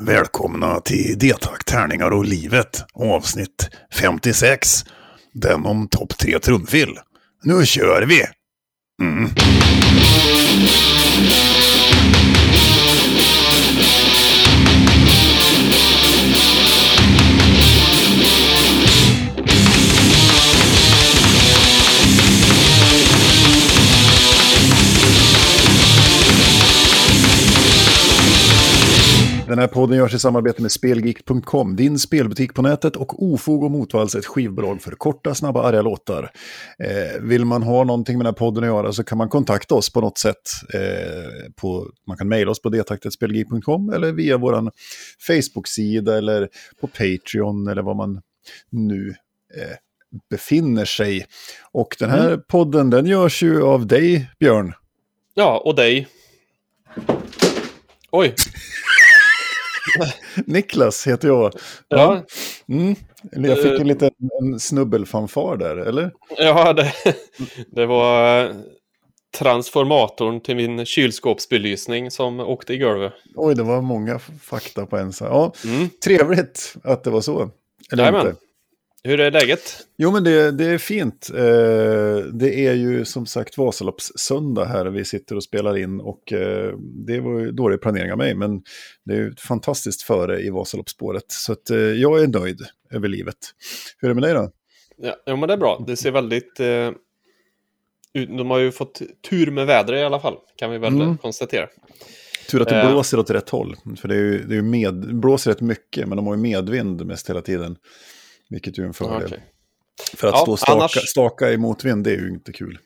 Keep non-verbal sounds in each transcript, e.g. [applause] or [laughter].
Välkomna till Detack, tärningar och livet, avsnitt 56. Den om topp tre trumfil. Nu kör vi! Mm. Den här podden görs i samarbete med Spelgeek.com, din spelbutik på nätet och Ofog och Motvalls, ett skivbolag för korta, snabba, arga låtar. Eh, vill man ha någonting med den här podden att göra så kan man kontakta oss på något sätt. Eh, på, man kan mejla oss på detaktetspelgeek.com eller via vår Facebook-sida eller på Patreon eller vad man nu eh, befinner sig. Och den här mm. podden den görs ju av dig, Björn. Ja, och dig. Oj. [laughs] [laughs] Niklas heter jag. Ja. Mm. Jag fick en liten en snubbelfanfar där, eller? Ja, det, [laughs] det var transformatorn till min kylskåpsbelysning som åkte i golvet. Oj, det var många fakta på en. Ja, mm. Trevligt att det var så. Eller Jajamän. inte. Hur är läget? Jo, men det, det är fint. Eh, det är ju som sagt Vasaloppssöndag här. Vi sitter och spelar in och eh, det var ju dålig planering av mig. Men det är ju fantastiskt före i Vasaloppsspåret. Så att, eh, jag är nöjd över livet. Hur är det med dig då? Ja, ja men det är bra. Det ser väldigt... De har ju fått tur med vädret i alla fall, kan vi väl mm. konstatera. Tur att det blåser åt rätt håll. För det, är ju, det är med, blåser rätt mycket, men de har ju medvind mest hela tiden. Vilket ju är en fördel. Okay. För att ja, stå staka, annars... staka i motvind, det är ju inte kul.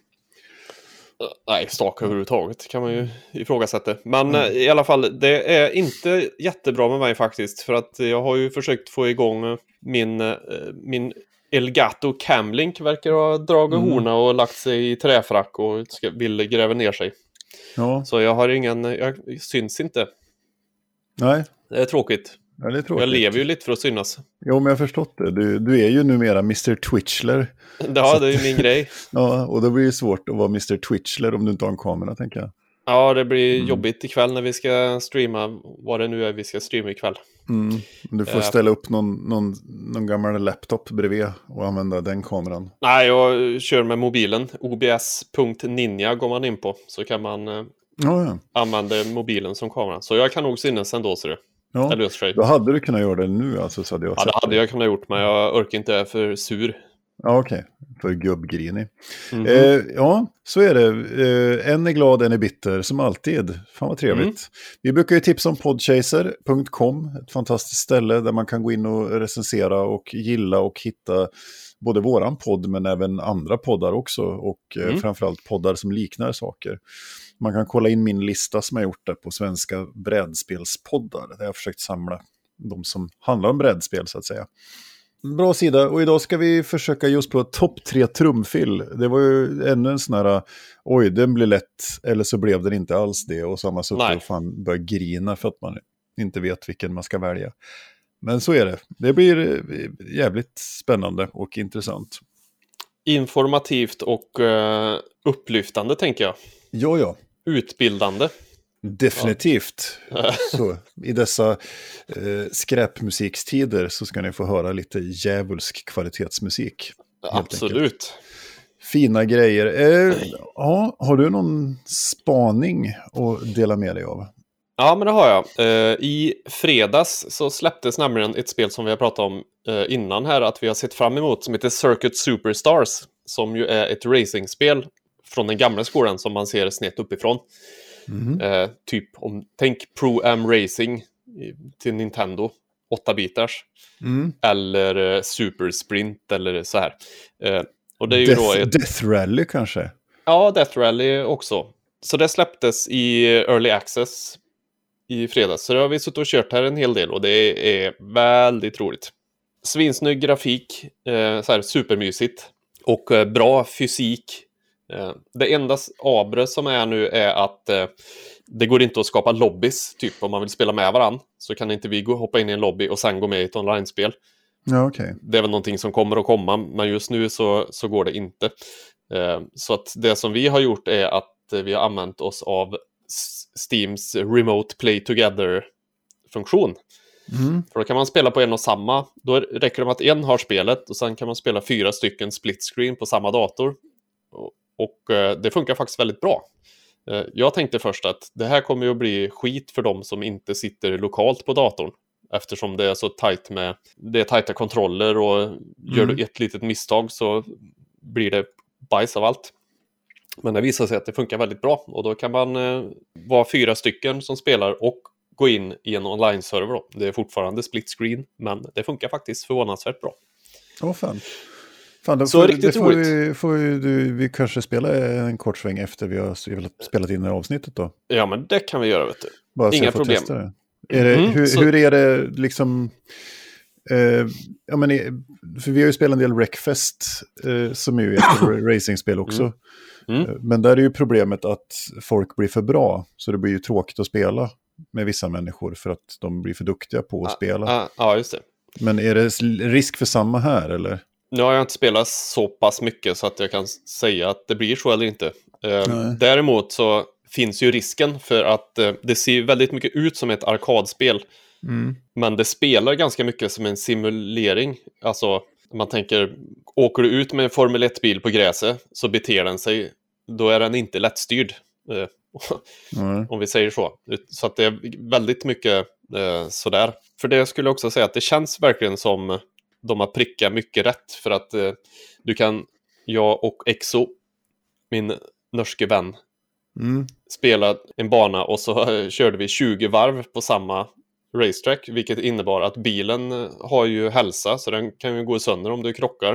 Nej, staka överhuvudtaget kan man ju ifrågasätta. Men mm. i alla fall, det är inte jättebra med mig faktiskt. För att jag har ju försökt få igång min, eh, min Elgato Camlink verkar ha dragit mm. horna och lagt sig i träfrack och ska, vill gräva ner sig. Ja. Så jag har ingen, jag syns inte. Nej. Det är tråkigt. Ja, det är tråkigt. Jag lever ju lite för att synas. Jo, men jag har förstått det. Du, du är ju numera Mr. Twitchler. [laughs] Ja, det är ju min grej. [laughs] ja, och då blir det svårt att vara Mr. Twitchler om du inte har en kamera, tänker jag. Ja, det blir mm. jobbigt ikväll när vi ska streama vad det nu är vi ska streama ikväll. Mm. Du får uh, ställa upp någon, någon, någon gammal laptop bredvid och använda den kameran. Nej, jag kör med mobilen. obs.ninja går man in på. Så kan man uh, oh, ja. använda mobilen som kamera. Så jag kan nog synas ändå, ser du. Ja, då hade du kunnat göra det nu alltså. Så hade jag ja, det hade jag kunnat gjort, men jag orkar inte, jag är för sur. Ja, okej. Okay. För gubbgrinig. Mm -hmm. eh, ja, så är det. Eh, en är glad, en är bitter, som alltid. Fan vad trevligt. Mm. Vi brukar ju tipsa om podchaser.com, ett fantastiskt ställe där man kan gå in och recensera och gilla och hitta både våran podd men även andra poddar också. Och eh, mm. framförallt poddar som liknar saker. Man kan kolla in min lista som jag gjort där på svenska brädspelspoddar. Där jag har försökt samla de som handlar om brädspel så att säga. Bra sida, och idag ska vi försöka just på topp tre trumfill. Det var ju ännu en sån här, oj, den blir lätt, eller så blev den inte alls det. Och så har man suttit och fan börjat grina för att man inte vet vilken man ska välja. Men så är det. Det blir eh, jävligt spännande och intressant. Informativt och uh, upplyftande tänker jag. Ja, ja utbildande. Definitivt. Ja. så, I dessa eh, skräpmusikstider så ska ni få höra lite djävulsk kvalitetsmusik. Absolut. Enkelt. Fina grejer. Eh, ja, har du någon spaning att dela med dig av? Ja, men det har jag. Eh, I fredags så släpptes nämligen ett spel som vi har pratat om eh, innan här, att vi har sett fram emot, som heter Circuit Superstars, som ju är ett racingspel från den gamla skolan som man ser snett uppifrån. Mm. Eh, typ om, tänk Pro Am Racing till Nintendo, 8 bitars. Mm. Eller eh, Super Sprint eller så här. Eh, och det är ju Death, då ett... Death Rally kanske? Ja, Death Rally också. Så det släpptes i Early Access i fredags. Så det har vi suttit och kört här en hel del och det är väldigt roligt. Svinsnygg grafik, eh, så här supermysigt. Och eh, bra fysik det enda abre som är nu är att eh, det går inte att skapa lobbys, typ om man vill spela med varandra. Så kan inte vi gå, hoppa in i en lobby och sen gå med i ett online-spel. Ja, okay. Det är väl någonting som kommer att komma, men just nu så, så går det inte. Eh, så att det som vi har gjort är att vi har använt oss av Steams Remote Play Together multiplayer-funktion. Mm. För då kan man spela på en och samma. Då räcker det med att en har spelet och sen kan man spela fyra stycken split screen på samma dator. Och, eh, det funkar faktiskt väldigt bra. Eh, jag tänkte först att det här kommer ju att bli skit för de som inte sitter lokalt på datorn. Eftersom det är så tajt med, det är tajta kontroller och gör Mm. du ett litet misstag så blir det bajs av allt. Men det visar sig att det funkar väldigt bra och då kan man eh, vara fyra stycken som spelar och gå in i en online-server. Det är fortfarande split screen, men det funkar faktiskt förvånansvärt bra. Åh fan. Fan då Så får, riktigt det får roligt. vi, får ju du, vi kanske spela en kort sväng efter vi har spelat in det här avsnittet då. Ja, men det kan vi göra, vet du. Bara Inga problem. det. Är det Mm, hur, så- hur är det liksom... Eh, ja, men, för vi har ju spelat en del Wreckfest, eh, som är ju ett [coughs] racingspel också. Mm. Eh, Men där är ju problemet att folk blir för bra, så det blir ju tråkigt att spela med vissa människor för att de blir för duktiga på att spela. Ja, ja, just det. Men är det risk för samma här eller? Nu har jag inte spelat så pass mycket så att jag kan säga att det blir så eller inte. Eh, Nej. däremot så finns ju risken för att eh, det ser väldigt mycket ut som ett arkadspel. Men det spelar ganska mycket som en simulering. Alltså, man tänker, åker du ut med en Formel 1-bil på gräset så beter den sig, då är den inte lättstyrd. Nej. om vi säger så. Så att det är väldigt mycket eh, sådär. För det skulle jag också säga att det känns verkligen som de har prickat mycket rätt. För att eh, du kan, jag och Exo, min norske vän, Mm. spela en bana och så eh, körde vi 20 varv på samma racetrack, vilket innebar att bilen eh, har ju hälsa, så den kan ju gå sönder om du krockar.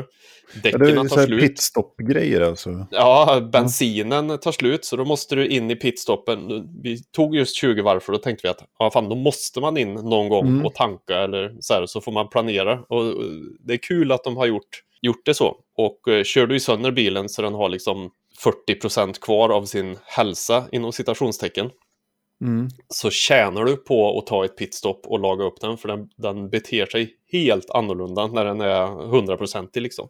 Ja, det Däcken är så tar slut. pitstop-grejer alltså. Ja, bensinen tar slut så då måste du in i pitstoppen. Vi tog just 20 varv för då tänkte vi att ja, fan, då måste man in någon gång Mm. och tanka eller så här så får man planera. Och och det är kul att de har gjort, gjort det så. Och eh, kör du i sönder bilen så den har liksom 40% kvar av sin hälsa inom citationstecken Mm. så tjänar du på att ta ett pitstop och laga upp den för den, den beter sig helt annorlunda när den är 100% liksom.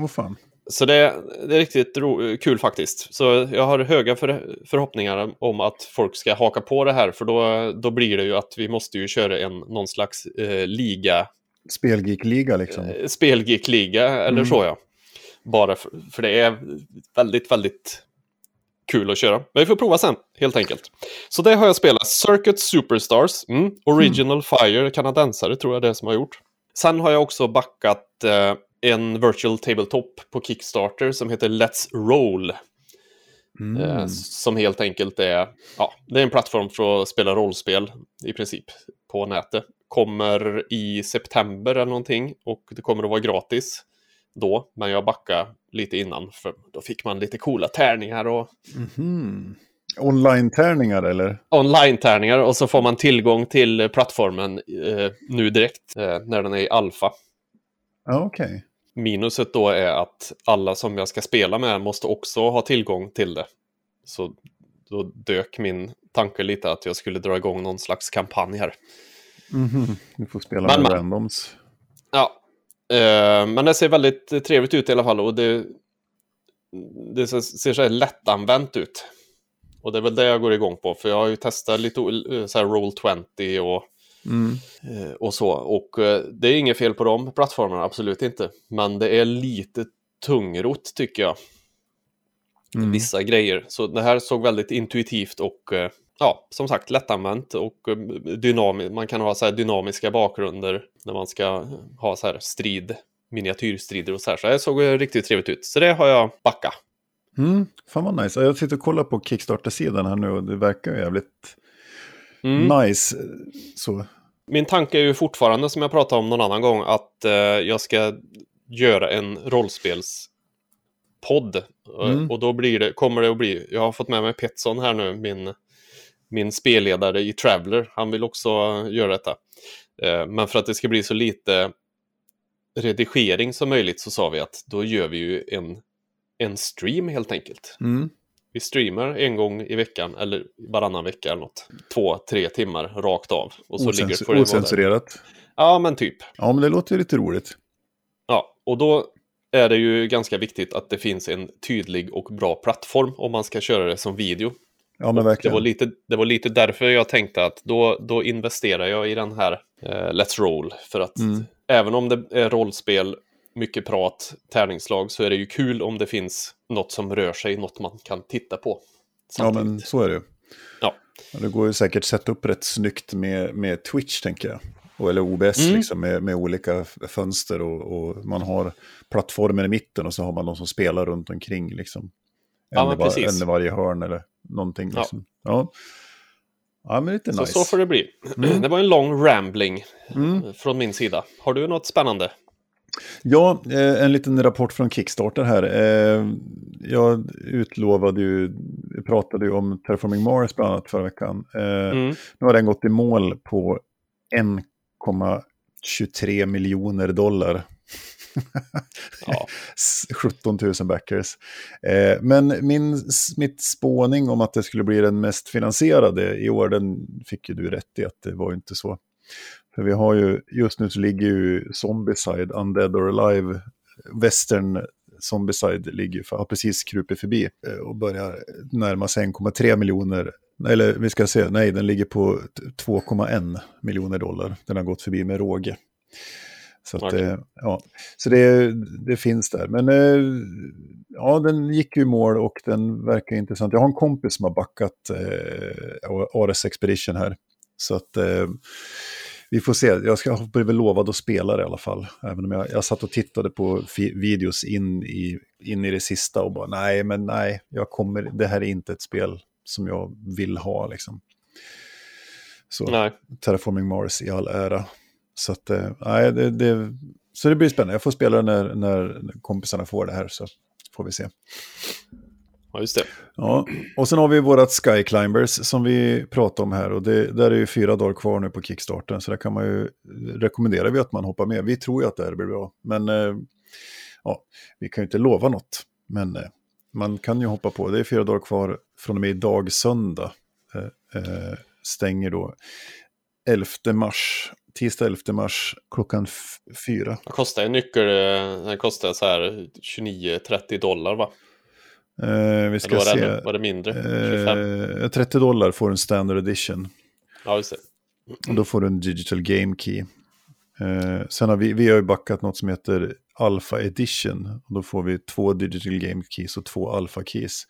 Åh fan. Så det, det är riktigt ro, kul faktiskt. Så jag har höga för, förhoppningar om att folk ska haka på det här, för då, då blir det ju att vi måste ju köra en, någon slags eh, liga, Spelgeek-liga liksom. eh, spelgeek-liga eller Mm. så ja. Bara för, för det är väldigt, väldigt kul att köra. Men vi får prova sen, helt enkelt. Så det har jag spelat. Circuit Superstars, mm. Original Fire, kanadensare tror jag det är som har gjort. Sen har jag också backat eh, en virtual tabletop på Kickstarter som heter Let's Roll. Mm. Eh, som helt enkelt är, ja, det är en plattform för att spela rollspel i princip på nätet. Kommer i september eller någonting och det kommer att vara gratis då, men jag backar lite innan för då fick man lite coola tärningar och Mhm. Online-tärningar eller? online-tärningar och så får man tillgång till plattformen eh, nu direkt eh, när den är i alfa. Okej. Minuset då är att alla som jag ska spela med måste också ha tillgång till det. Så då dök min tanke lite att jag skulle dra igång någon slags kampanj här. Mhm. Du får spela Men, med randoms. Ja, men det ser väldigt eh, trevligt ut i alla fall och det, det ser, så här lättanvänt ut. Och det är väl det jag går igång på, för jag har ju testat lite eh, så här Roll20 och, Mm. eh, och så. Och eh, det är inget fel på de plattformarna, absolut inte. Men det är lite tungrot tycker jag. Mm. vissa grejer. Så det här såg väldigt intuitivt och eh, ja, som sagt lättanvänt och eh, dynami- man kan ha så här dynamiska bakgrunder när man ska ha så här strid, miniatyrstrider och så här. Så det såg eh, riktigt trevligt ut. Så det har jag backat. Mm. Fan vad nice. Jag sitter och kollar på Kickstarter-sidan här nu och det verkar jävligt Mm. nice. Så. Min tanke är ju fortfarande, som jag pratade om någon annan gång, att eh, jag ska göra en rollspelspodd. Eh, Mm. Och då blir det, kommer det att bli, jag har fått med mig Petson här nu, min, min spelledare i Traveller. Han vill också göra detta. Eh, men för att det ska bli så lite redigering som möjligt så sa vi att då gör vi ju en, en stream helt enkelt. Mm. Vi streamar en gång i veckan eller varannan vecka eller något. Två, tre timmar rakt av. Och så ligger, Ocens- får det ocensurerat. Ja, men typ. Ja, men det låter lite roligt. Ja, och då är det ju ganska viktigt att det finns en tydlig och bra plattform om man ska köra det som video. Ja, men verkligen. Det var, lite, det var lite därför jag tänkte att då, då investerar jag i den här eh, Let's Roll. För att Mm. även om det är rollspel, mycket prat, tärningslag, så är det ju kul om det finns något som rör sig, något man kan titta på. Ja, samtidigt. men så är det ju. Ja. Ja, Det går ju säkert att sätta upp rätt snyggt med, med Twitch, tänker jag. Och, eller OBS, Mm. liksom, med, med olika fönster och, och man har plattformen i mitten och så har man de som spelar runt omkring. Liksom. Ja, var, precis. en i varje hörn eller någonting. Ja. Liksom. Ja. ja, men lite Så, nice. så får det bli. Mm. Det var en lång rambling Mm. eh, från min sida. Har du något spännande? Ja, eh, en liten rapport från Kickstarter här. Eh, jag utlovade ju, pratade ju om Terraforming Mars bland annat förra veckan. Mm. Nu har den gått i mål på 1,23 miljoner dollar. Ja. [laughs] 17 000 backers. Eh, men min, mitt spåning om att det skulle bli den mest finansierade i år, den fick ju du rätt i att det var ju inte så. För vi har ju, just nu så ligger ju Zombieside, Undead or Alive, Western Zombieside ligger ju, för, har precis krupit förbi eh, och börjar närma sig 1,3 miljoner. Eller vi ska se, nej den ligger på 2,1 miljoner dollar. Den har gått förbi med råge. Så, att, Okej. eh, ja. så det, det finns där. Men eh, ja, den gick ju i mål och den verkar intressant. Jag har en kompis som har backat eh, Ares Expedition här. Så att eh, vi får se. Jag ska blivit lovad att spela det i alla fall. Även om jag, jag satt och tittade på videos in i, in i det sista och bara nej, men nej, jag kommer, det här är inte ett spel som jag vill ha liksom. Så Nej. Terraforming Mars i all ära. Så att, nej, det, det, så det blir spännande. Jag får spela när, när kompisarna får det här så får vi se. Ja, just det. Ja, och sen har vi vårat Sky Climbers som vi pratade om här och det, där är ju fyra dagar kvar nu på Kickstarten så där kan man ju rekommendera vi att man hoppar med. Vi tror ju att det här blir bra, men eh, ja, vi kan ju inte lova något. Men eh, man kan ju hoppa på. Det är fyra dagar kvar från och med idag söndag. Eh, stänger då 11 mars, tisdag 11 mars klockan fyra. Vad kostar en nyckel? eh, Den kostar så här 29-30 dollar va? Eh, vi Eller ska var, se. det, var det mindre? 25? Eh, 30 dollar får en standard edition. Ja, just det. Och då får du en digital game key. Eh, sen har vi, vi har ju backat något som heter Alpha Edition. Och då får vi två digital game keys och två alpha keys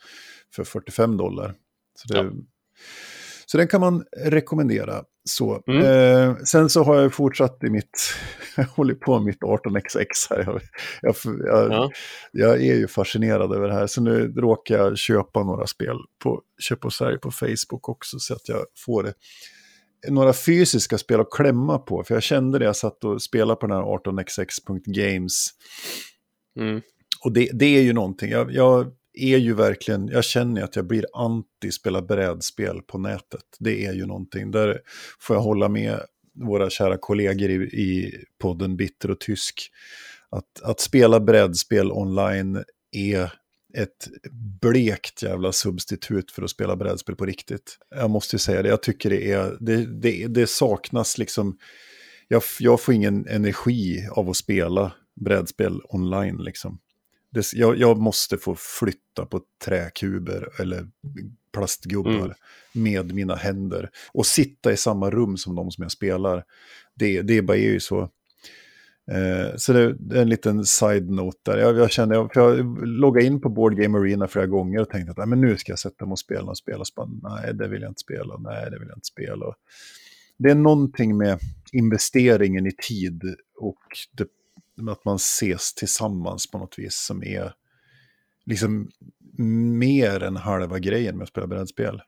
för 45 dollar. Så, det, Ja. så den kan man rekommendera. Så. Mm. Eh, sen så har jag fortsatt i mitt, jag [laughs] håller på med mitt 18xx här. Jag, jag, jag, Ja. jag är ju fascinerad över det här. Så nu råkar jag köpa några spel på Köp och sälj på Facebook också. Så att jag får det några fysiska spel att klämma på. För jag kände det, jag satt och spelade på den här 18xx.games. Mm. Och det, det är ju någonting, jag, jag är ju verkligen, jag känner att jag blir anti spela brädspel på nätet. Det är ju någonting, där får jag hålla med våra kära kollegor i, i podden Bitter och Tysk. Att, att spela brädspel online är ett blekt jävla substitut för att spela brädspel på riktigt. Jag måste ju säga det, jag tycker det är, det, det, det saknas liksom, jag, jag får ingen energi av att spela brädspel online liksom. Det, jag, jag måste få flytta på träkuber eller plastgubbar Mm. med mina händer. Och sitta i samma rum som de som jag spelar. Det, det bara är ju så. Eh, så det, det är en liten side-note där. Jag, jag kände, jag, jag loggade in på Board Game Arena flera gånger och tänkte att "Nej, men nu ska jag sätta mig och spela och spela. Och bara, nej, det vill jag inte spela. Nej, det vill jag inte spela. Och det är någonting med investeringen i tid och det, att man ses tillsammans på något vis som är liksom mer än halva grejen med att spela brädspel.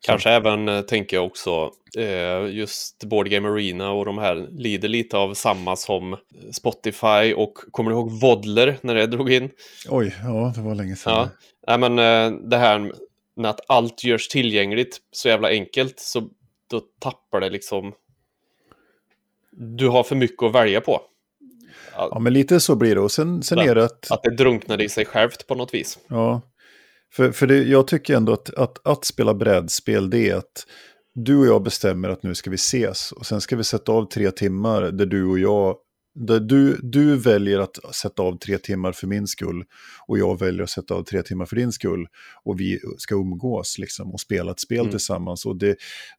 Kanske även, eh, tänker jag också, eh, just Board Game Arena och de här lider lite av samma som Spotify och kommer du ihåg Vodler när det drog in? Oj, ja, det var länge sedan. Ja, Nej, men eh, det här med att allt görs tillgängligt så jävla enkelt så då tappar det liksom. Du har för mycket att välja på. Ja, men lite så blir det. Och sen, sen är det att... Att det drunknar i sig självt på något vis. Ja, för, för det, jag tycker ändå att, att att spela brädspel det är att du och jag bestämmer att nu ska vi ses. Och sen ska vi sätta av tre timmar där du och jag Du, du väljer att sätta av tre timmar för min skull och jag väljer att sätta av tre timmar för din skull. Och vi ska umgås liksom, och spela ett spel mm. tillsammans. Och det,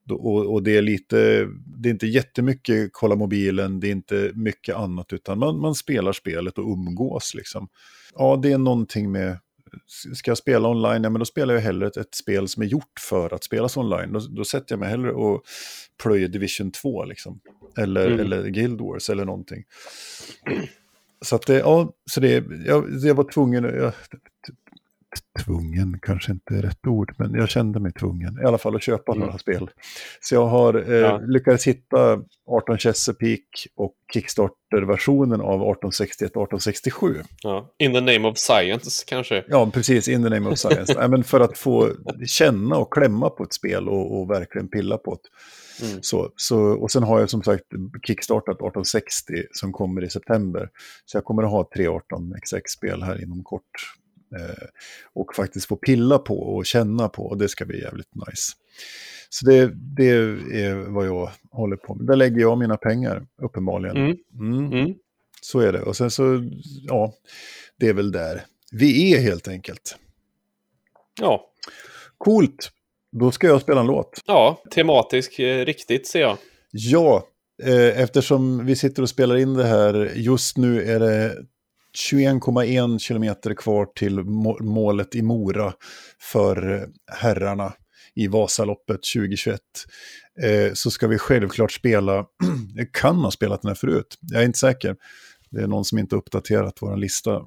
och, och det är lite, det är inte jättemycket kolla mobilen, det är inte mycket annat, utan man, man spelar spelet och umgås. Liksom. Ja, det är någonting med ska jag spela online, ja, men då spelar jag hellre ett, ett, spel som är gjort för att spelas online. Då, då sätter jag mig hellre och plöjer Division 2, liksom. Eller, mm. eller Guild Wars eller någonting. Så att det, ja, så det, jag, jag var tvungen, jag, tvungen kanske inte är rätt ord, men jag kände mig tvungen i alla fall att köpa mm. några spel. Så jag har eh, ja. lyckats hitta 18 Chesapeake och Kickstarter-versionen av 1861-1867. Ja. In the name of science kanske? Ja, precis, in the name of science. ja, men för att få känna och klämma på ett spel och, och verkligen pilla på det. Mm. Så, så, och sen har jag som sagt kickstartat 1860 som kommer i september. Så jag kommer att ha tre 18 XX-spel här inom kort. Eh, och faktiskt få pilla på och känna på. Och det ska bli jävligt nice. Så det, det är vad jag håller på med. Där lägger jag mina pengar, uppenbarligen. Mm. Mm. Mm. Så är det. Och sen så, ja, det är väl där vi är helt enkelt. Ja. Coolt. Då ska jag spela en låt. Ja, tematisk eh, riktigt ser jag. Ja, eh, eftersom vi sitter och spelar in det här. Just nu är det 21,1 kilometer kvar till målet i Mora för herrarna i Vasaloppet 2021. Eh, så ska vi självklart spela, jag [clears throat] kan ha spelat den här förut, jag är inte säker. Det är någon som inte uppdaterat vår lista.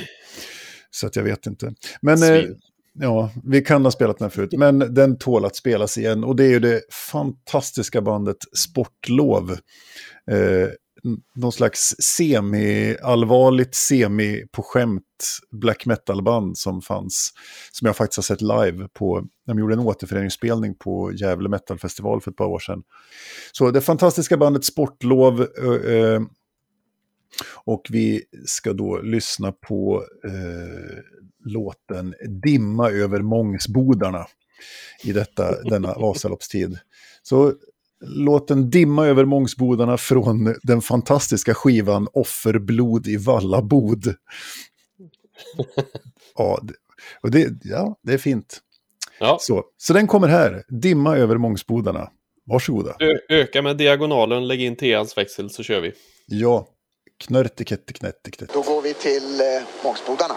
[clears throat] så att jag vet inte. Men eh, ja, vi kan ha spelat den här förut, men den tål att spelas igen. Och det är ju det fantastiska bandet Sportlov. Eh, någon slags semi-allvarligt, semi på skämt black metal-band som fanns. Som jag faktiskt har sett live på, de gjorde en återföreningsspelning på Gävle Metal Festival för ett par år sedan. Så det fantastiska bandet Sportlov. Eh, och vi ska då lyssna på eh, låten Dimma över Mångsbodarna i detta, denna [laughs] Vasaloppstid. Så låten dimma över Mångsbodarna från den fantastiska skivan Offerblod i Vallabod. ja, det, och det, ja, det är fint. Ja. Så, så den kommer här, Dimma över Mångsbodarna. Varsågoda. Ö öka med diagonalen, lägg in T-ans växel så kör vi. Ja, knörtikettiknättiknätt. Då går vi till eh, Mångsbodarna.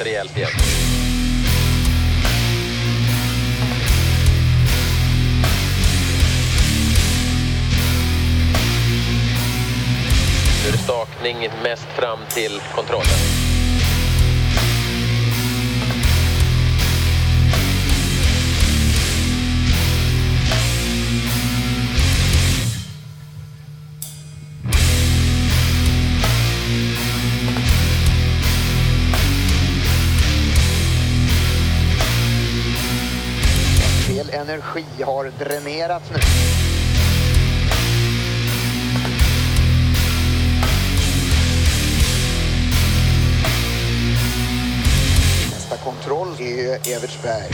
Rejält igen. Nu är det stakning mest fram till kontrollen. Energi har dränerats nu. Nästa kontroll är Evertsberg.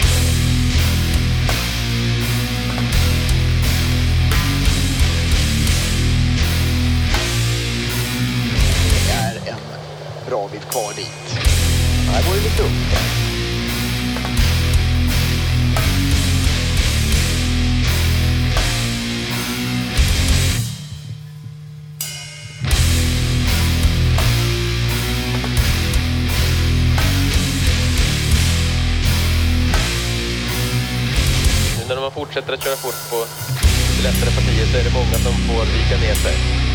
Det är en bra bit kvar dit. Här går det lite upp. Fortsätter att köra fort på det lättare partier så är det många som får vika ner sig.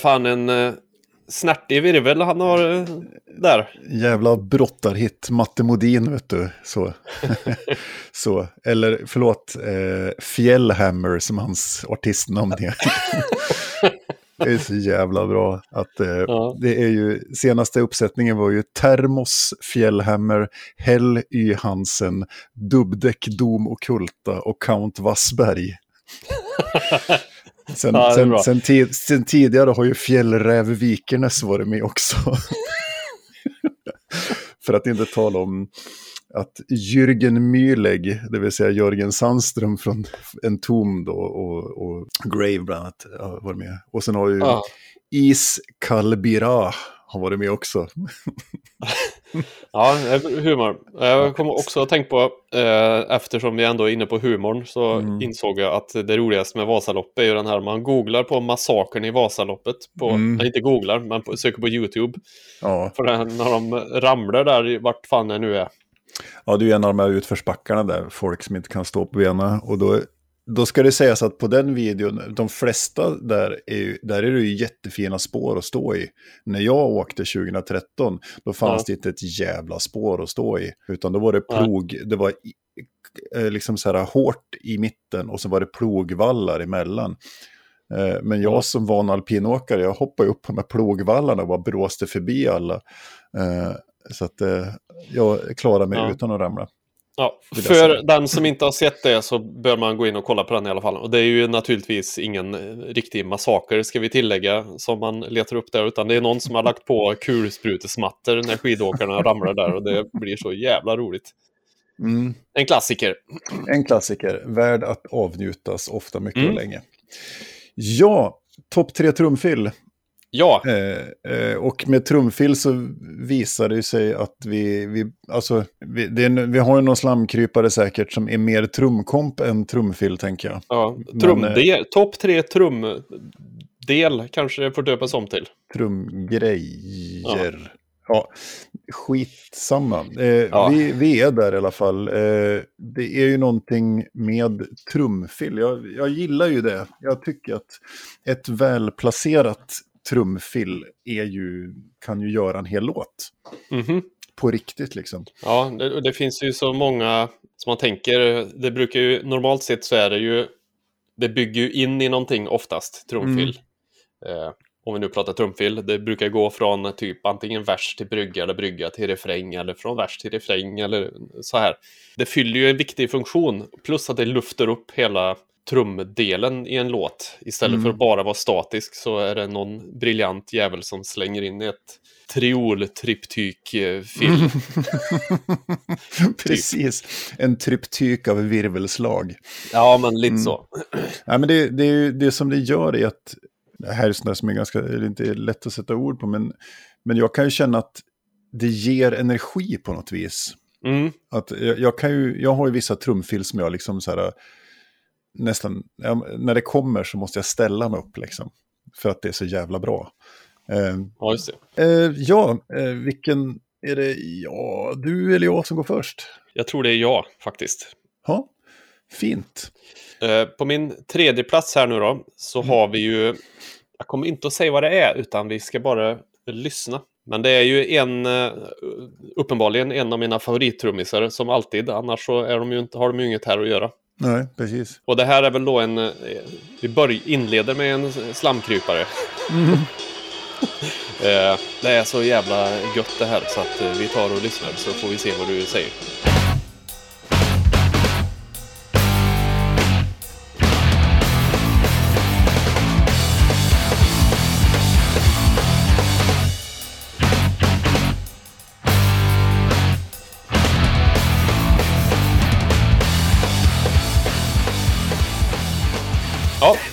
Fan en uh, snärtig virvel han har eh, där. Jävla brottarhit, Matte Modin vet du. Så. [laughs] så. Eller förlåt, eh, Fjällhammer som hans artistnamn är. [laughs] det är så jävla bra att eh, Ja. det är ju, senaste uppsättningen var ju Termos, Fjällhammer, Hell Y Hansen, Dubbdäck, Dom och Kulta och Count Wassberg. [laughs] Sen, Ja, sen, sen, tid, sen tidigare har ju Fjällräv Vikernes varit med också. [laughs] För att inte tala om att Jürgen Mühlegg, det vill säga Jörgen Sandström från Entombed och, och, och Grave bland annat, har varit med. Och sen har ju Ja. Is Kalbira har varit med också. [laughs] [laughs] Ja, humor. Jag kommer också att tänka på, eh, eftersom vi ändå är inne på humorn, så Mm. insåg jag att det roligaste med Vasaloppet är ju den här, man googlar på massakern i Vasaloppet, på, Mm. nej, inte googlar, men på, söker på YouTube. Ja, För den, när de ramlar där, vart fan det nu är. ja det är ju en av de här utförsbackarna där, folk som inte kan stå på benen. Och då, då ska det sägas att på den videon, de flesta där är, ju, där är det ju jättefina spår att stå i. När jag åkte 2013, då fanns Ja. det inte ett jävla spår att stå i. Utan då var det plog, det var eh, liksom så här hårt i mitten och så var det plogvallar emellan. Eh, Men jag Ja. som van alpinåkare, jag hoppade upp på de här plogvallarna och bara bråste förbi alla. Eh, Så att jag klarar mig Ja. utan att ramla. Ja, för den som inte har sett det så bör man gå in och kolla på den i alla fall. Och det är ju naturligtvis ingen eh, riktig massaker, ska vi tillägga, som man letar upp där. Utan det är någon som har lagt på kulsprutesmattor när skidåkarna ramlar där. Och det blir så jävla roligt. Mm. En klassiker. En klassiker, värd att avnjutas ofta, mycket Mm. och länge. Ja, topp tre trumfill. Ja, Eh, eh, och med trumfill så visar det sig att vi, vi, alltså, vi, det är, vi har ju någon slamkrypare säkert som är mer trumkomp än trumfill, tänker jag. ja. Trumdel, topp tre trumdel kanske det får döpas om till. Trumgrejer. Ja. skitsamma. Eh, Ja. vi, vi är där i alla fall. Eh, det är ju någonting med trumfill. Jag, jag gillar ju det. Jag tycker att ett välplacerat trumfill är ju, kan ju göra en hel låt. Mhm. På riktigt liksom. Ja, det, det finns ju så många som man tänker, det brukar ju, normalt sett så är det ju, det bygger ju in i någonting oftast, trumfill. Eh, om vi nu pratar trumfill, det brukar gå från typ antingen vers till brygga eller brygga till refräng eller från vers till refräng eller så här. Det fyller ju en viktig funktion, plus att det lyfter upp hela trumdelen i en låt. Istället Mm. för att bara vara statisk så är det någon briljant jävel som slänger in ett triol-triptyk-fill. [laughs] [laughs] Precis. En tryptyk av virvelslag. Ja, men lite Mm. så. Nej, men det, det, är ju- det som det gör är att, det här är sånt som är ganska, det är inte lätt att sätta ord på, men, men jag kan ju känna att det ger energi på något vis. Mm. Att jag, jag, kan ju, jag har ju vissa trumfil som jag liksom så här, nästan, när det kommer så måste jag ställa mig upp liksom. För att det är så jävla bra. Eh, Ja, just det. eh, ja, eh, vilken är det ja, du eller jag som går först? Jag tror det är jag faktiskt. Ja, fint. På min tredje plats här nu då, så har vi ju... Jag kommer inte att säga vad det är, utan vi ska bara lyssna. Men det är ju en, uppenbarligen en av mina favorittrummisar som alltid, annars så är de ju inte, har de ju inget här att göra. Nej, precis. Och det här är väl då en... eh, Vi börj, inleder med en slamkrypare. [laughs] Eh, det är så jävla gött det här så att eh, vi tar och lyssnar så får vi se vad du säger.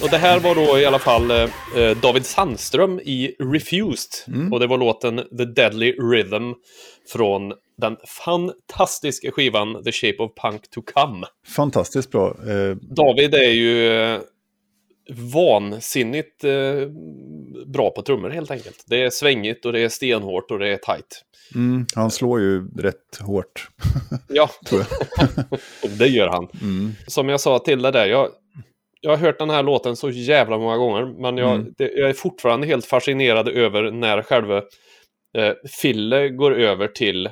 Och det här var då i alla fall eh, eh, David Sandström i Refused. Och det var låten The Deadly Rhythm från den fantastiska skivan The Shape of Punk to Come. Fantastiskt bra. Eh, David är ju eh, vansinnigt eh, bra på trummor helt enkelt. Det är svängigt och det är stenhårt och det är tight. mm, han slår ju rätt hårt, Ja, [laughs] [laughs] det gör han. Mm. Som jag sa till dig där, jag, jag har hört den här låten så jävla många gånger, men jag, Mm. det, jag är fortfarande helt fascinerad över när själva eh, Fille går över till.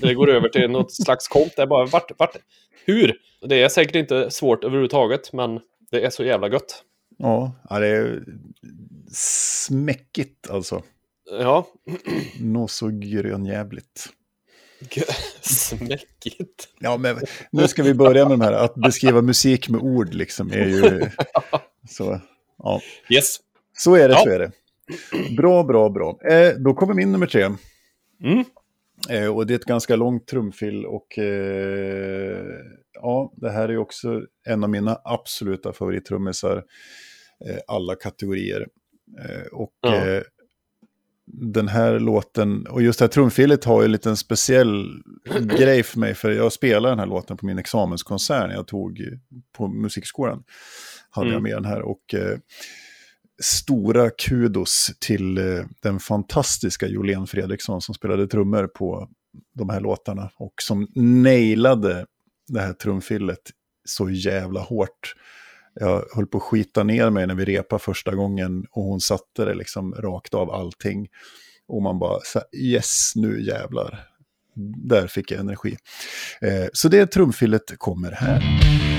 Det går över till något [laughs] slags komp. Det är bara vart, vart, hur? Det är säkert inte svårt överhuvudtaget, men det är så jävla gött. Ja, det är smäckigt alltså. Ja, Nå så grönjävligt. Smäckigt. Ja, men nu ska vi börja med de här, att beskriva musik med ord liksom är ju... Så, ja. Yes. så är det, Ja. så är det. Bra, bra, bra. Eh, då kommer min nummer tre. Mm. Eh, och det är ett ganska långt trumfill och eh, ja, det här är ju också en av mina absoluta favorittrummisar. Eh, alla kategorier. Eh, och Ja. Den här låten, och just det här trumfilet har ju en liten speciell [clears throat] grej för mig, för jag spelade den här låten på min examenskonsert jag tog på musikskolan. Hade jag Mm. med den här och eh, stora kudos till eh, den fantastiska Jolén Fredriksson som spelade trummor på de här låtarna och som nailade det här trumfillet så jävla hårt. Jag höll på att skita ner mig när vi repade första gången och hon satte det liksom rakt av allting. Och man bara, så här, yes, nu jävlar. Där fick jag energi. Eh, så det trumfillet kommer här.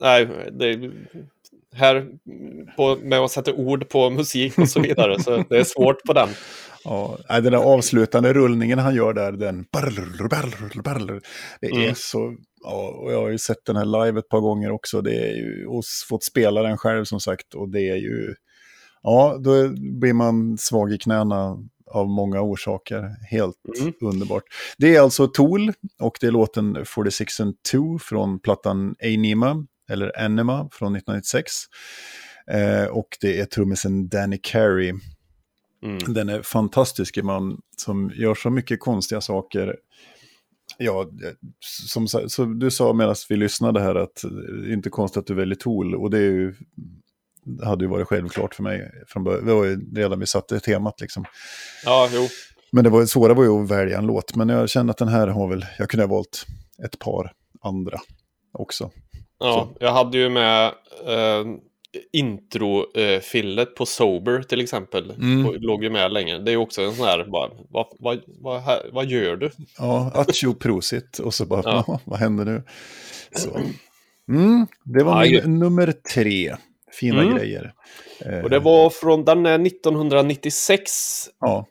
Nej, det här på, med att sätta ord på musik och så vidare, så det är svårt på den. Ja, den där avslutande rullningen han gör där, den... barrr, barrr, barrr, Det är Mm. så... Ja, och jag har ju sett den här live ett par gånger också. Det är ju, och fått spela den själv som sagt. Och det är ju... Ja, då blir man svag i knäna av många orsaker. Helt Mm. underbart. Det är alltså Tool och det är låten 46 and 2 från plattan Anima, eller Anima från 1996. Eh, och det är trummisen Danny Carey Mm. den är fantastisk, man som gör så mycket konstiga saker. Ja, som sa- så du sa medan vi lyssnade här att det inte konstigt att du väljer Tool. Och det är ju, hade ju varit självklart för mig från början. Det var ju redan vi satte temat liksom. Ja, jo. Men det var, svåra var ju att välja en låt. Men jag känner att den här har väl, jag kunde ha valt ett par andra också. Ja, jag hade ju med eh, introfillet på Sober till exempel. Mm. Och låg ju med länge. Det är ju också en sån här, bara, vad, vad, vad, vad gör du? Ja, Acho Prosit och så bara, Ja. "Jaha, vad händer nu? Så. Mm, det var min nummer tre. Fina Mm. grejer. Eh, Och det var från, den är 1996. Ja,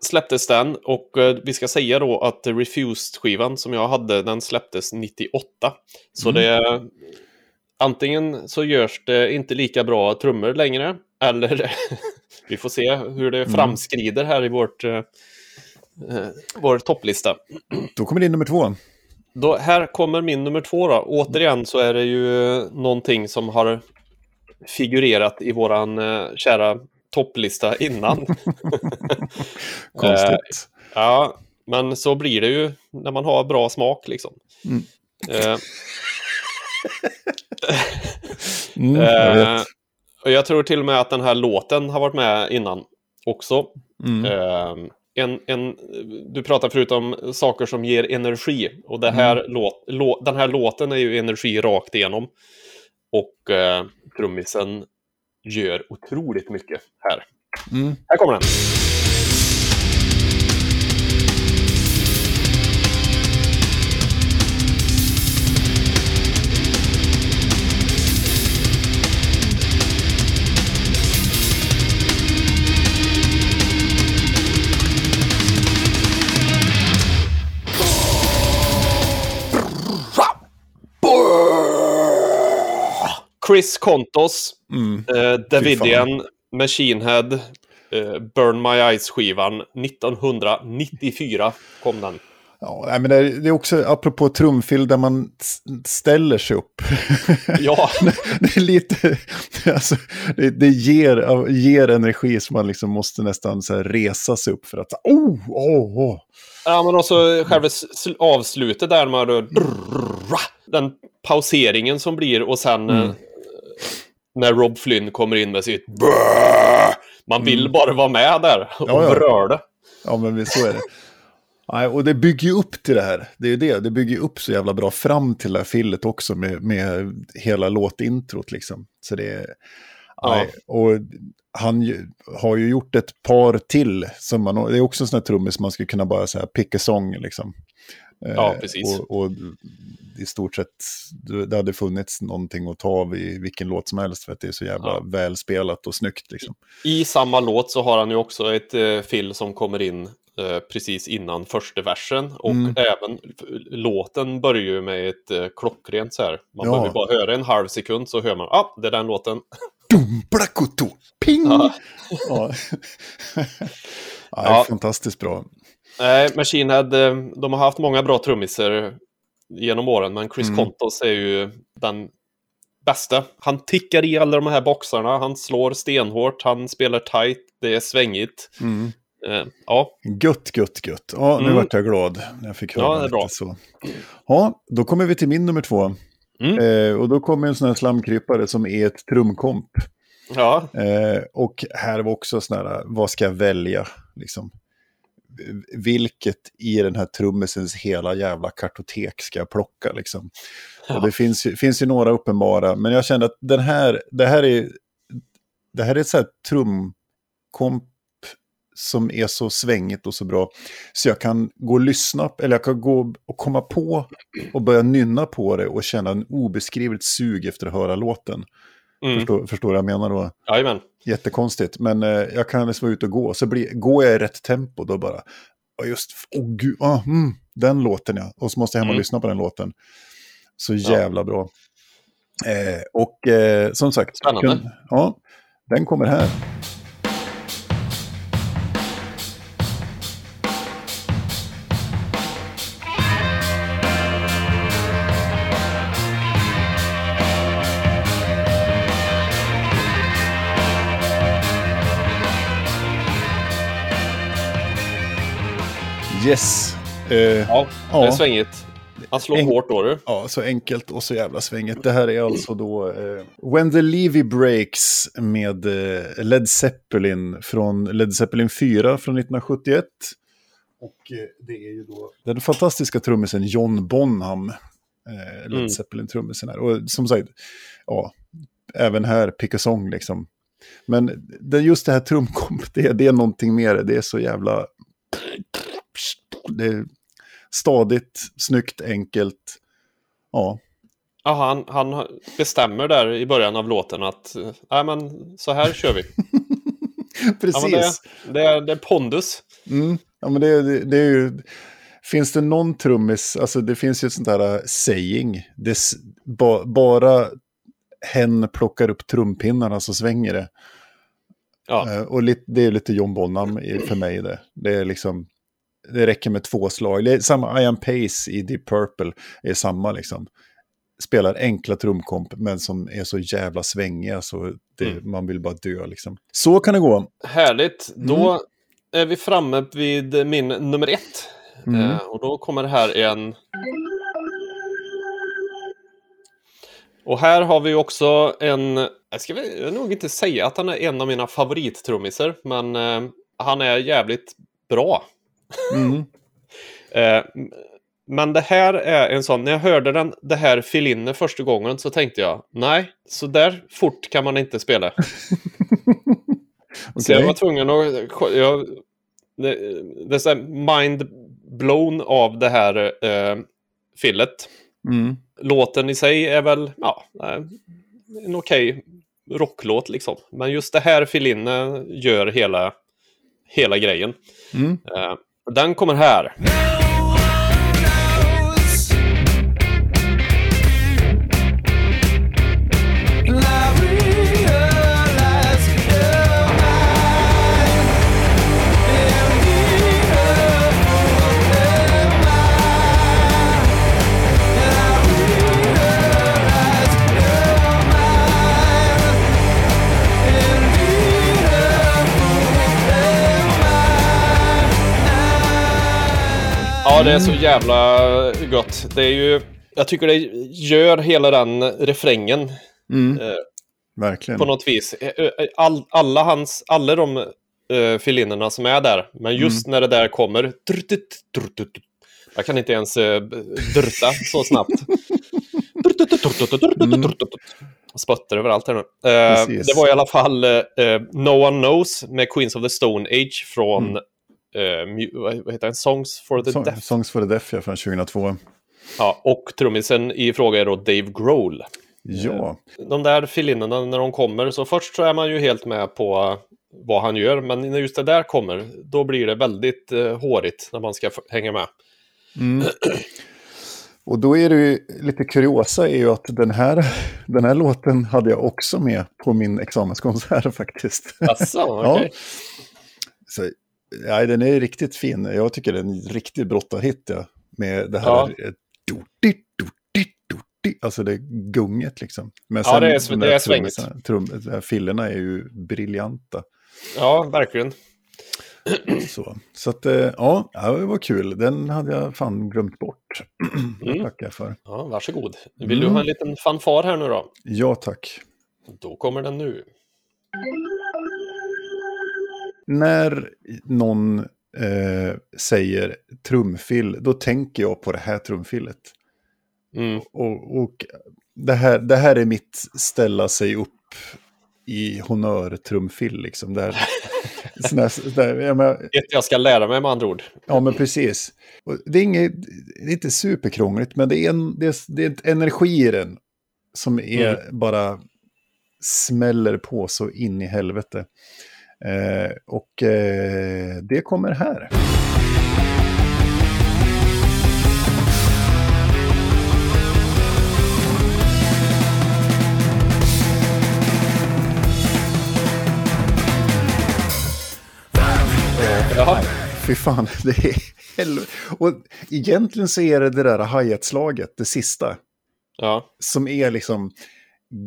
släpptes den och eh, vi ska säga då att Refused-skivan som jag hade, den släpptes 98. Så Mm. det... Antingen så görs det inte lika bra trummor längre, eller [laughs] vi får se hur det framskrider här i vårt, eh, eh, vår topplista. Då kommer din nummer två. Då, här kommer min nummer två då. Återigen så är det ju någonting som har figurerat i våran eh, kära topplista innan. [laughs] Konstigt. ja, men så blir det ju när man har bra smak liksom. Mm. Eh, [laughs] Mm, jag eh, och jag tror till och med att den här låten har varit med innan också. Mm. Eh, en, en, du pratar förut om saker som ger energi. Och det här Mm. låt, lå, den här låten är ju energi rakt igenom. Och eh, trummisen gör otroligt mycket här. Mm. Här kommer den. Chris Kontos, Mm. eh, Davidian, Machine Head, eh, Burn My Eyes-skivan. 1994 kom den. Ja, men det är, också apropå trumfil där man ställer sig upp. [laughs] Ja, det är lite, alltså, det, det ger, ger energi så man liksom måste nästan så resa sig upp för att, oh, oh, oh. ja men också själva avslutet där med då- den pauseringen som blir och sen Mm. När Rob Flynn kommer in med sitt brrr, Man vill bara vara med där och Mm. Ja, ja. Ja, men visst, så är det. Nej, och det bygger ju upp till det här. Det är ju det. Det bygger ju upp så jävla bra fram till det här fillet också med, med hela låtintrot liksom. Så det är... Ja. Och han ju, har ju gjort ett par till. Som man, det är också en sån här trummis man skulle kunna bara säga pick a song liksom. Ja, Eh, precis. Och, och i stort sett, det hade funnits någonting att ta av i vilken låt som helst för att det är så jävla Ja. välspelat och snyggt liksom. I samma låt så har han ju också ett eh, fill som kommer in eh, precis innan första versen. Och Mm. även låten börjar ju med ett eh, klockrent så här. Man Ja. behöver bara höra en halv sekund så hör man, ja, ah, det är den låten. [laughs] Dum, blakuto, ping! Ja. Ja. [laughs] [laughs] ja, det är Ja. fantastiskt bra. Nej, Machine Head, eh, de har haft många bra trummisar genom åren, men Chris Mm. Kontos är ju den bästa. Han tickar i alla de här boxarna, han slår stenhårt, han spelar tight, det är svängigt. Mm. Eh, ja, Gött, gött, gött. Ja, nu Mm. vart jag glad när jag fick höra Ja, det är bra. så. Ja, då kommer vi till min nummer två. Mm. Eh, och då kommer en sån här slamkrypare som är ett trumkomp. ja, Eh, och här var också sån här, vad ska jag välja? Liksom. Vilket i den här trummisens hela jävla kartotek ska jag plocka? Liksom. Och det finns, ju- finns ju några uppenbara, men jag kände att den här, det här är, det här är ett så här trumkomp som är så svängigt och så bra. Så jag kan gå och lyssna, eller jag kan gå och komma på och börja nynna på det och känna en obeskrivligt sug efter att höra låten. Mm. Förstår, förstår vad jag menar då? jajamän. Jättekonstigt, men eh, jag kan liksom vara ute och gå. Så blir, går jag i rätt tempo då bara, ja just, åh gud, ah, mm, den låten ja. Och så måste jag hem och Mm. lyssna på den låten. Så jävla bra. Eh, och eh, som sagt, Spännande. kun- ja, den kommer här. Yes. Eh, Ja, det är Ja. svängigt. Han slår En- hårt då du. Ja, så enkelt och så jävla svänget. Det här är alltså då eh, When the Levy Breaks med eh, Led Zeppelin från Led Zeppelin 4 från 1971. Och det är ju då den fantastiska trummisen John Bonham. Led Mm. Zeppelin-trummisen här. Och som sagt, ja, även här pick a song liksom. Men det, just det här trumkomp, [laughs] det, det är någonting mer. Det är så jävla... Det är stadigt, snyggt, enkelt. Ja, Ja, han, han bestämmer där i början av låten att nej men så här kör vi. [laughs] precis. Ja, det, det, är, det är pondus. Mm. Ja, men det, det, det är ju... Finns det någon trummis, alltså det finns ju ett sånt där uh, saying, det, ba, bara hen plockar upp trumpinnarna så svänger det. Ja. Eh, och det är lite John Bonham för mig det. Det är liksom, det räcker med två slag. Det är samma Ian Pace i Deep Purple, är samma liksom. Spelar enkla trumkomp, men som är så jävla svängiga så det, Mm. man vill bara dö liksom. Så kan det gå. Härligt. Då Mm. är vi framme vid min nummer ett. Mm. Eh, och då kommer det här en... Och här har vi också en... Jag ska väl nog inte säga att han är en av mina favorittrummisar, men eh, han är jävligt bra. Mm. Eh, men det här är en sån, när jag hörde den, det här fill första gången så tänkte jag, nej, så där fort kan man inte spela. [laughs] Så jag var tvungen att... Jag, det, det är mind blown av det här eh, fillet. Mm. Låten i sig är väl, ja, eh, en okej rocklåt liksom. Men just det här fill gör hela, hela grejen. Mm. Eh, den kommer här. Ja, det är så jävla gott. Det är ju... Jag tycker det gör hela den refrängen Mm. eh, Verkligen. på något vis. Eh, eh, All, alla hans, alla de uh, filinnerna som är där, men just när det där kommer... drutut, drutut. Jag kan inte ens uh, drutta så [laughs] snabbt. Drutut. Spötter överallt här nu. Eh, det var i alla fall eh, No One Knows med Queens of the Stone Age från eh, mu- vad heter den? Songs for the Song- Deaf. Songs for the Deaf, ja, från 2002. Ja, och trummisen i fråga är då Dave Grohl. Ja, De där filinnerna när de kommer, så först så är man ju helt med på vad han gör, men när just det där kommer, då blir det väldigt eh, hårigt när man ska hänga med. och då är det ju lite kuriosa är ju att den här, den här låten hade jag också med på min examenskonsert [laughs] faktiskt. Asså, okej. Så, nej, den är riktigt fin. Jag tycker det är en riktig brottarhit ja, med det här. Ja. eh, do-di, do-di, do-di. Alltså det gunget liksom. Men Ja, det är- det är svängigt. Trum, fillerna är ju briljanta. Ja, verkligen. [clears throat] Så, så att, eh, ja, det var kul. Den hade jag fan glömt bort. [clears throat] Mm. tackar jag för. Ja, varsågod. Vill du Mm. ha en liten fanfar här nu då? Ja, tack. Då kommer den nu. När någon eh, säger trumfill, då tänker jag på det här trumfillet. Mm. Och, och det, här, det här är mitt ställa sig upp i honör-trumfill. Liksom. [laughs] Här, sån här, jag Ett jag ska lära mig med andra ord. ja, men precis. Det, är inget, det är inte superkrångligt, men det är, en, det är, det är energi i den som är bara smäller på så in i helvete. Eh, och eh, det kommer här. Jaha. Fy fan, [laughs] det är helvete. Och egentligen så är det det där hi-hat-slaget, det sista, Ja. som är liksom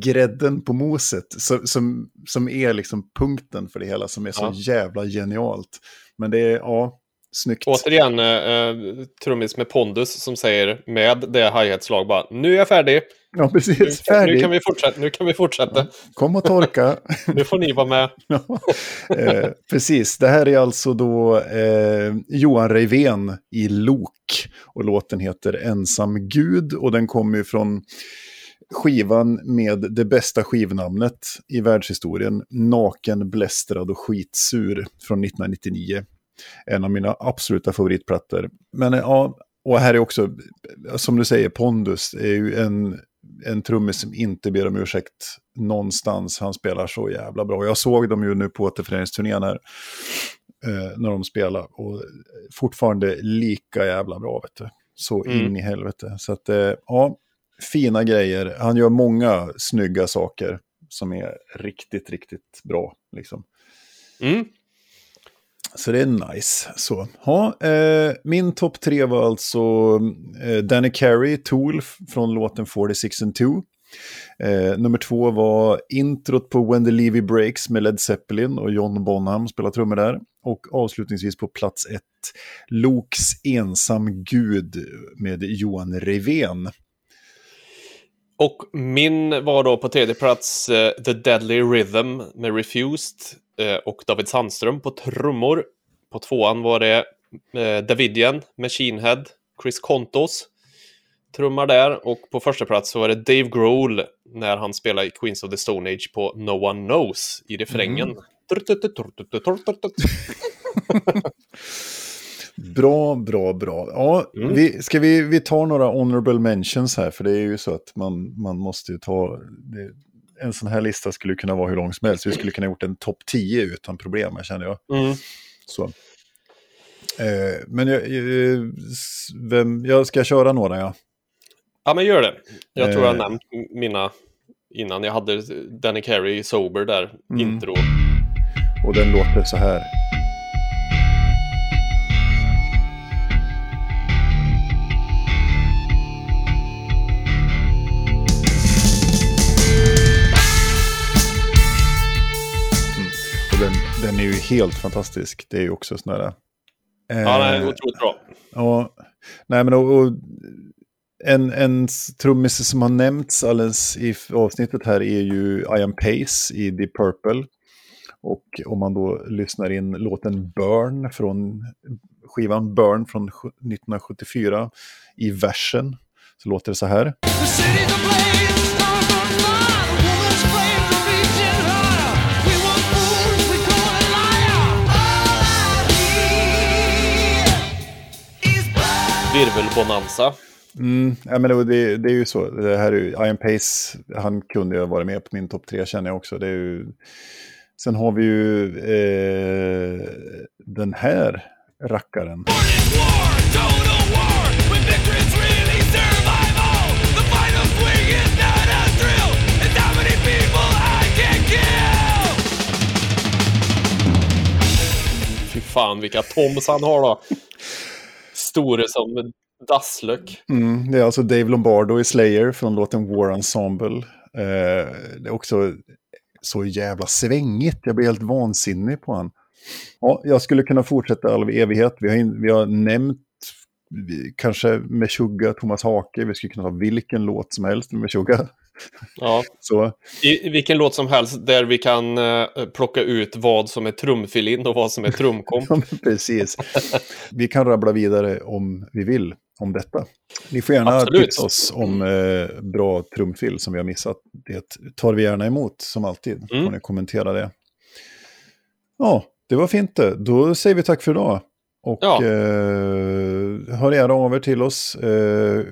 grädden på moset, som, som, som är liksom punkten för det hela, som är så Ja. jävla genialt. Men det är, ja, snyggt. Återigen, eh, eh, trummis med pondus som säger med det hi-hat-slag bara nu är jag färdig. Ja, Nu, precis. kan- nu Färdig. kan vi fortsätta. Nu kan vi fortsätta. Kom och torka. [laughs] Nu får ni vara med. Ja, eh, precis, det här är alltså då eh, Johan Reivén i Lok. Och låten heter Ensam Gud och den kommer ju från skivan med det bästa skivnamnet i världshistorien. Naken, blästrad och skitsur från 1999. En av mina absoluta favoritplattor. Men eh, ja, och här är också, som du säger, Pondus är ju en, en trummis som inte ber om ursäkt någonstans. Han spelar så jävla bra. Jag såg dem ju nu på återföreningsturnén här. eh, när de spelar. Och fortfarande lika jävla bra, vet du. Så Mm. in i helvete. Så att, eh, ja, fina grejer. Han gör många snygga saker som är riktigt, riktigt bra. Liksom. Mm. Så det är nice. Så, ja, eh, min topp tre var alltså eh, Danny Carey, Tool från låten 46 and 2. Eh, nummer två var introt på When the Levy Breaks med Led Zeppelin och John Bonham spelar trummor där. Och avslutningsvis på plats ett, Loks ensam gud med Johan Revén. Och min var då på tredje plats eh, The Deadly Rhythm med Refused eh, och David Sandström på trummor. På tvåan var det eh, Davidian, Machine Head, Chris Kontos trummar där. Och på första plats så var det Dave Grohl när han spelade i Queens of the Stone Age på No One Knows i refrängen. Bra, bra, bra. Ja, Mm. vi, ska vi, vi tar några honorable mentions här, för det är ju så att man, man måste ju ta... Det, en sån här lista skulle kunna vara hur lång som helst. Vi skulle kunna ha gjort en topp 10 utan problem, känner jag. Mm. Så. Eh, men jag, eh, vem, jag ska köra några, ja. Ja, men gör det. Jag tror jag Eh. nämnt mina innan. Jag hade Danny Carey Sober där, Mm. intro. Och den låter så här. Helt fantastisk. Det är ju också sån där... eh, Ja, den är otroligt bra. Ja, nej men och, och en, en trummis som har nämnts alldeles i avsnittet här är ju Ian Pace i The Purple. Och om man då lyssnar in låten Burn från skivan Burn från sju- 1974 i versen så låter det så här. Virvelbonanza. Mm, ja, men det, det, är ju så. Det här är ju, Ian Pace, han kunde ju ha varit med på min topp tre känner jag också. Det är ju, sen har vi ju eh, den här rackaren. Fy fan vilka toms han har då. Store som dasslök. Mm, det är alltså Dave Lombardo i Slayer från låten War Ensemble. Eh, det är också så jävla svängigt. Jag blir helt vansinnig på han. Ja, jag skulle kunna fortsätta all evighet. Vi har, in, vi har nämnt vi, kanske Meshuggah, Thomas Hake. Vi skulle kunna ta vilken låt som helst med Meshuggah. Ja. Så I, vilken låt som helst där vi kan eh, plocka ut vad som är trumfilin och vad som är trumkom. [laughs] Ja, Precis. Vi kan rabbla vidare om vi vill om detta. Ni får gärna Absolut. tipsa oss om eh, bra trumfil som vi har missat. Det tar vi gärna emot som alltid. Mm. Får ni kommentera det. Ja, det var fint det. Då säger vi tack för idag. Och Ja. eh, hör gärna av er till oss. Eh,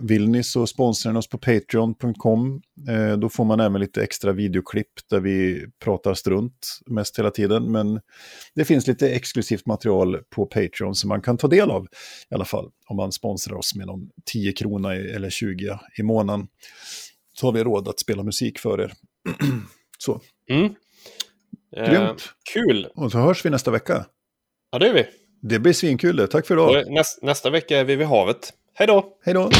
vill ni så sponsrar ni oss på patreon.com. Eh, då får man även lite extra videoklipp där vi pratar strunt mest hela tiden. Men det finns lite exklusivt material på Patreon som man kan ta del av i alla fall. Om man sponsrar oss med någon 10 krona eller 20 i månaden. Så har vi råd att spela musik för er. [clears throat] så, Mm. Eh, Grymt. kul! och så hörs vi nästa vecka. Ja, det är vi. Det blir svinkul det. Tack för idag. näst, nästa vecka är vi vid havet. Hej då! Hej då!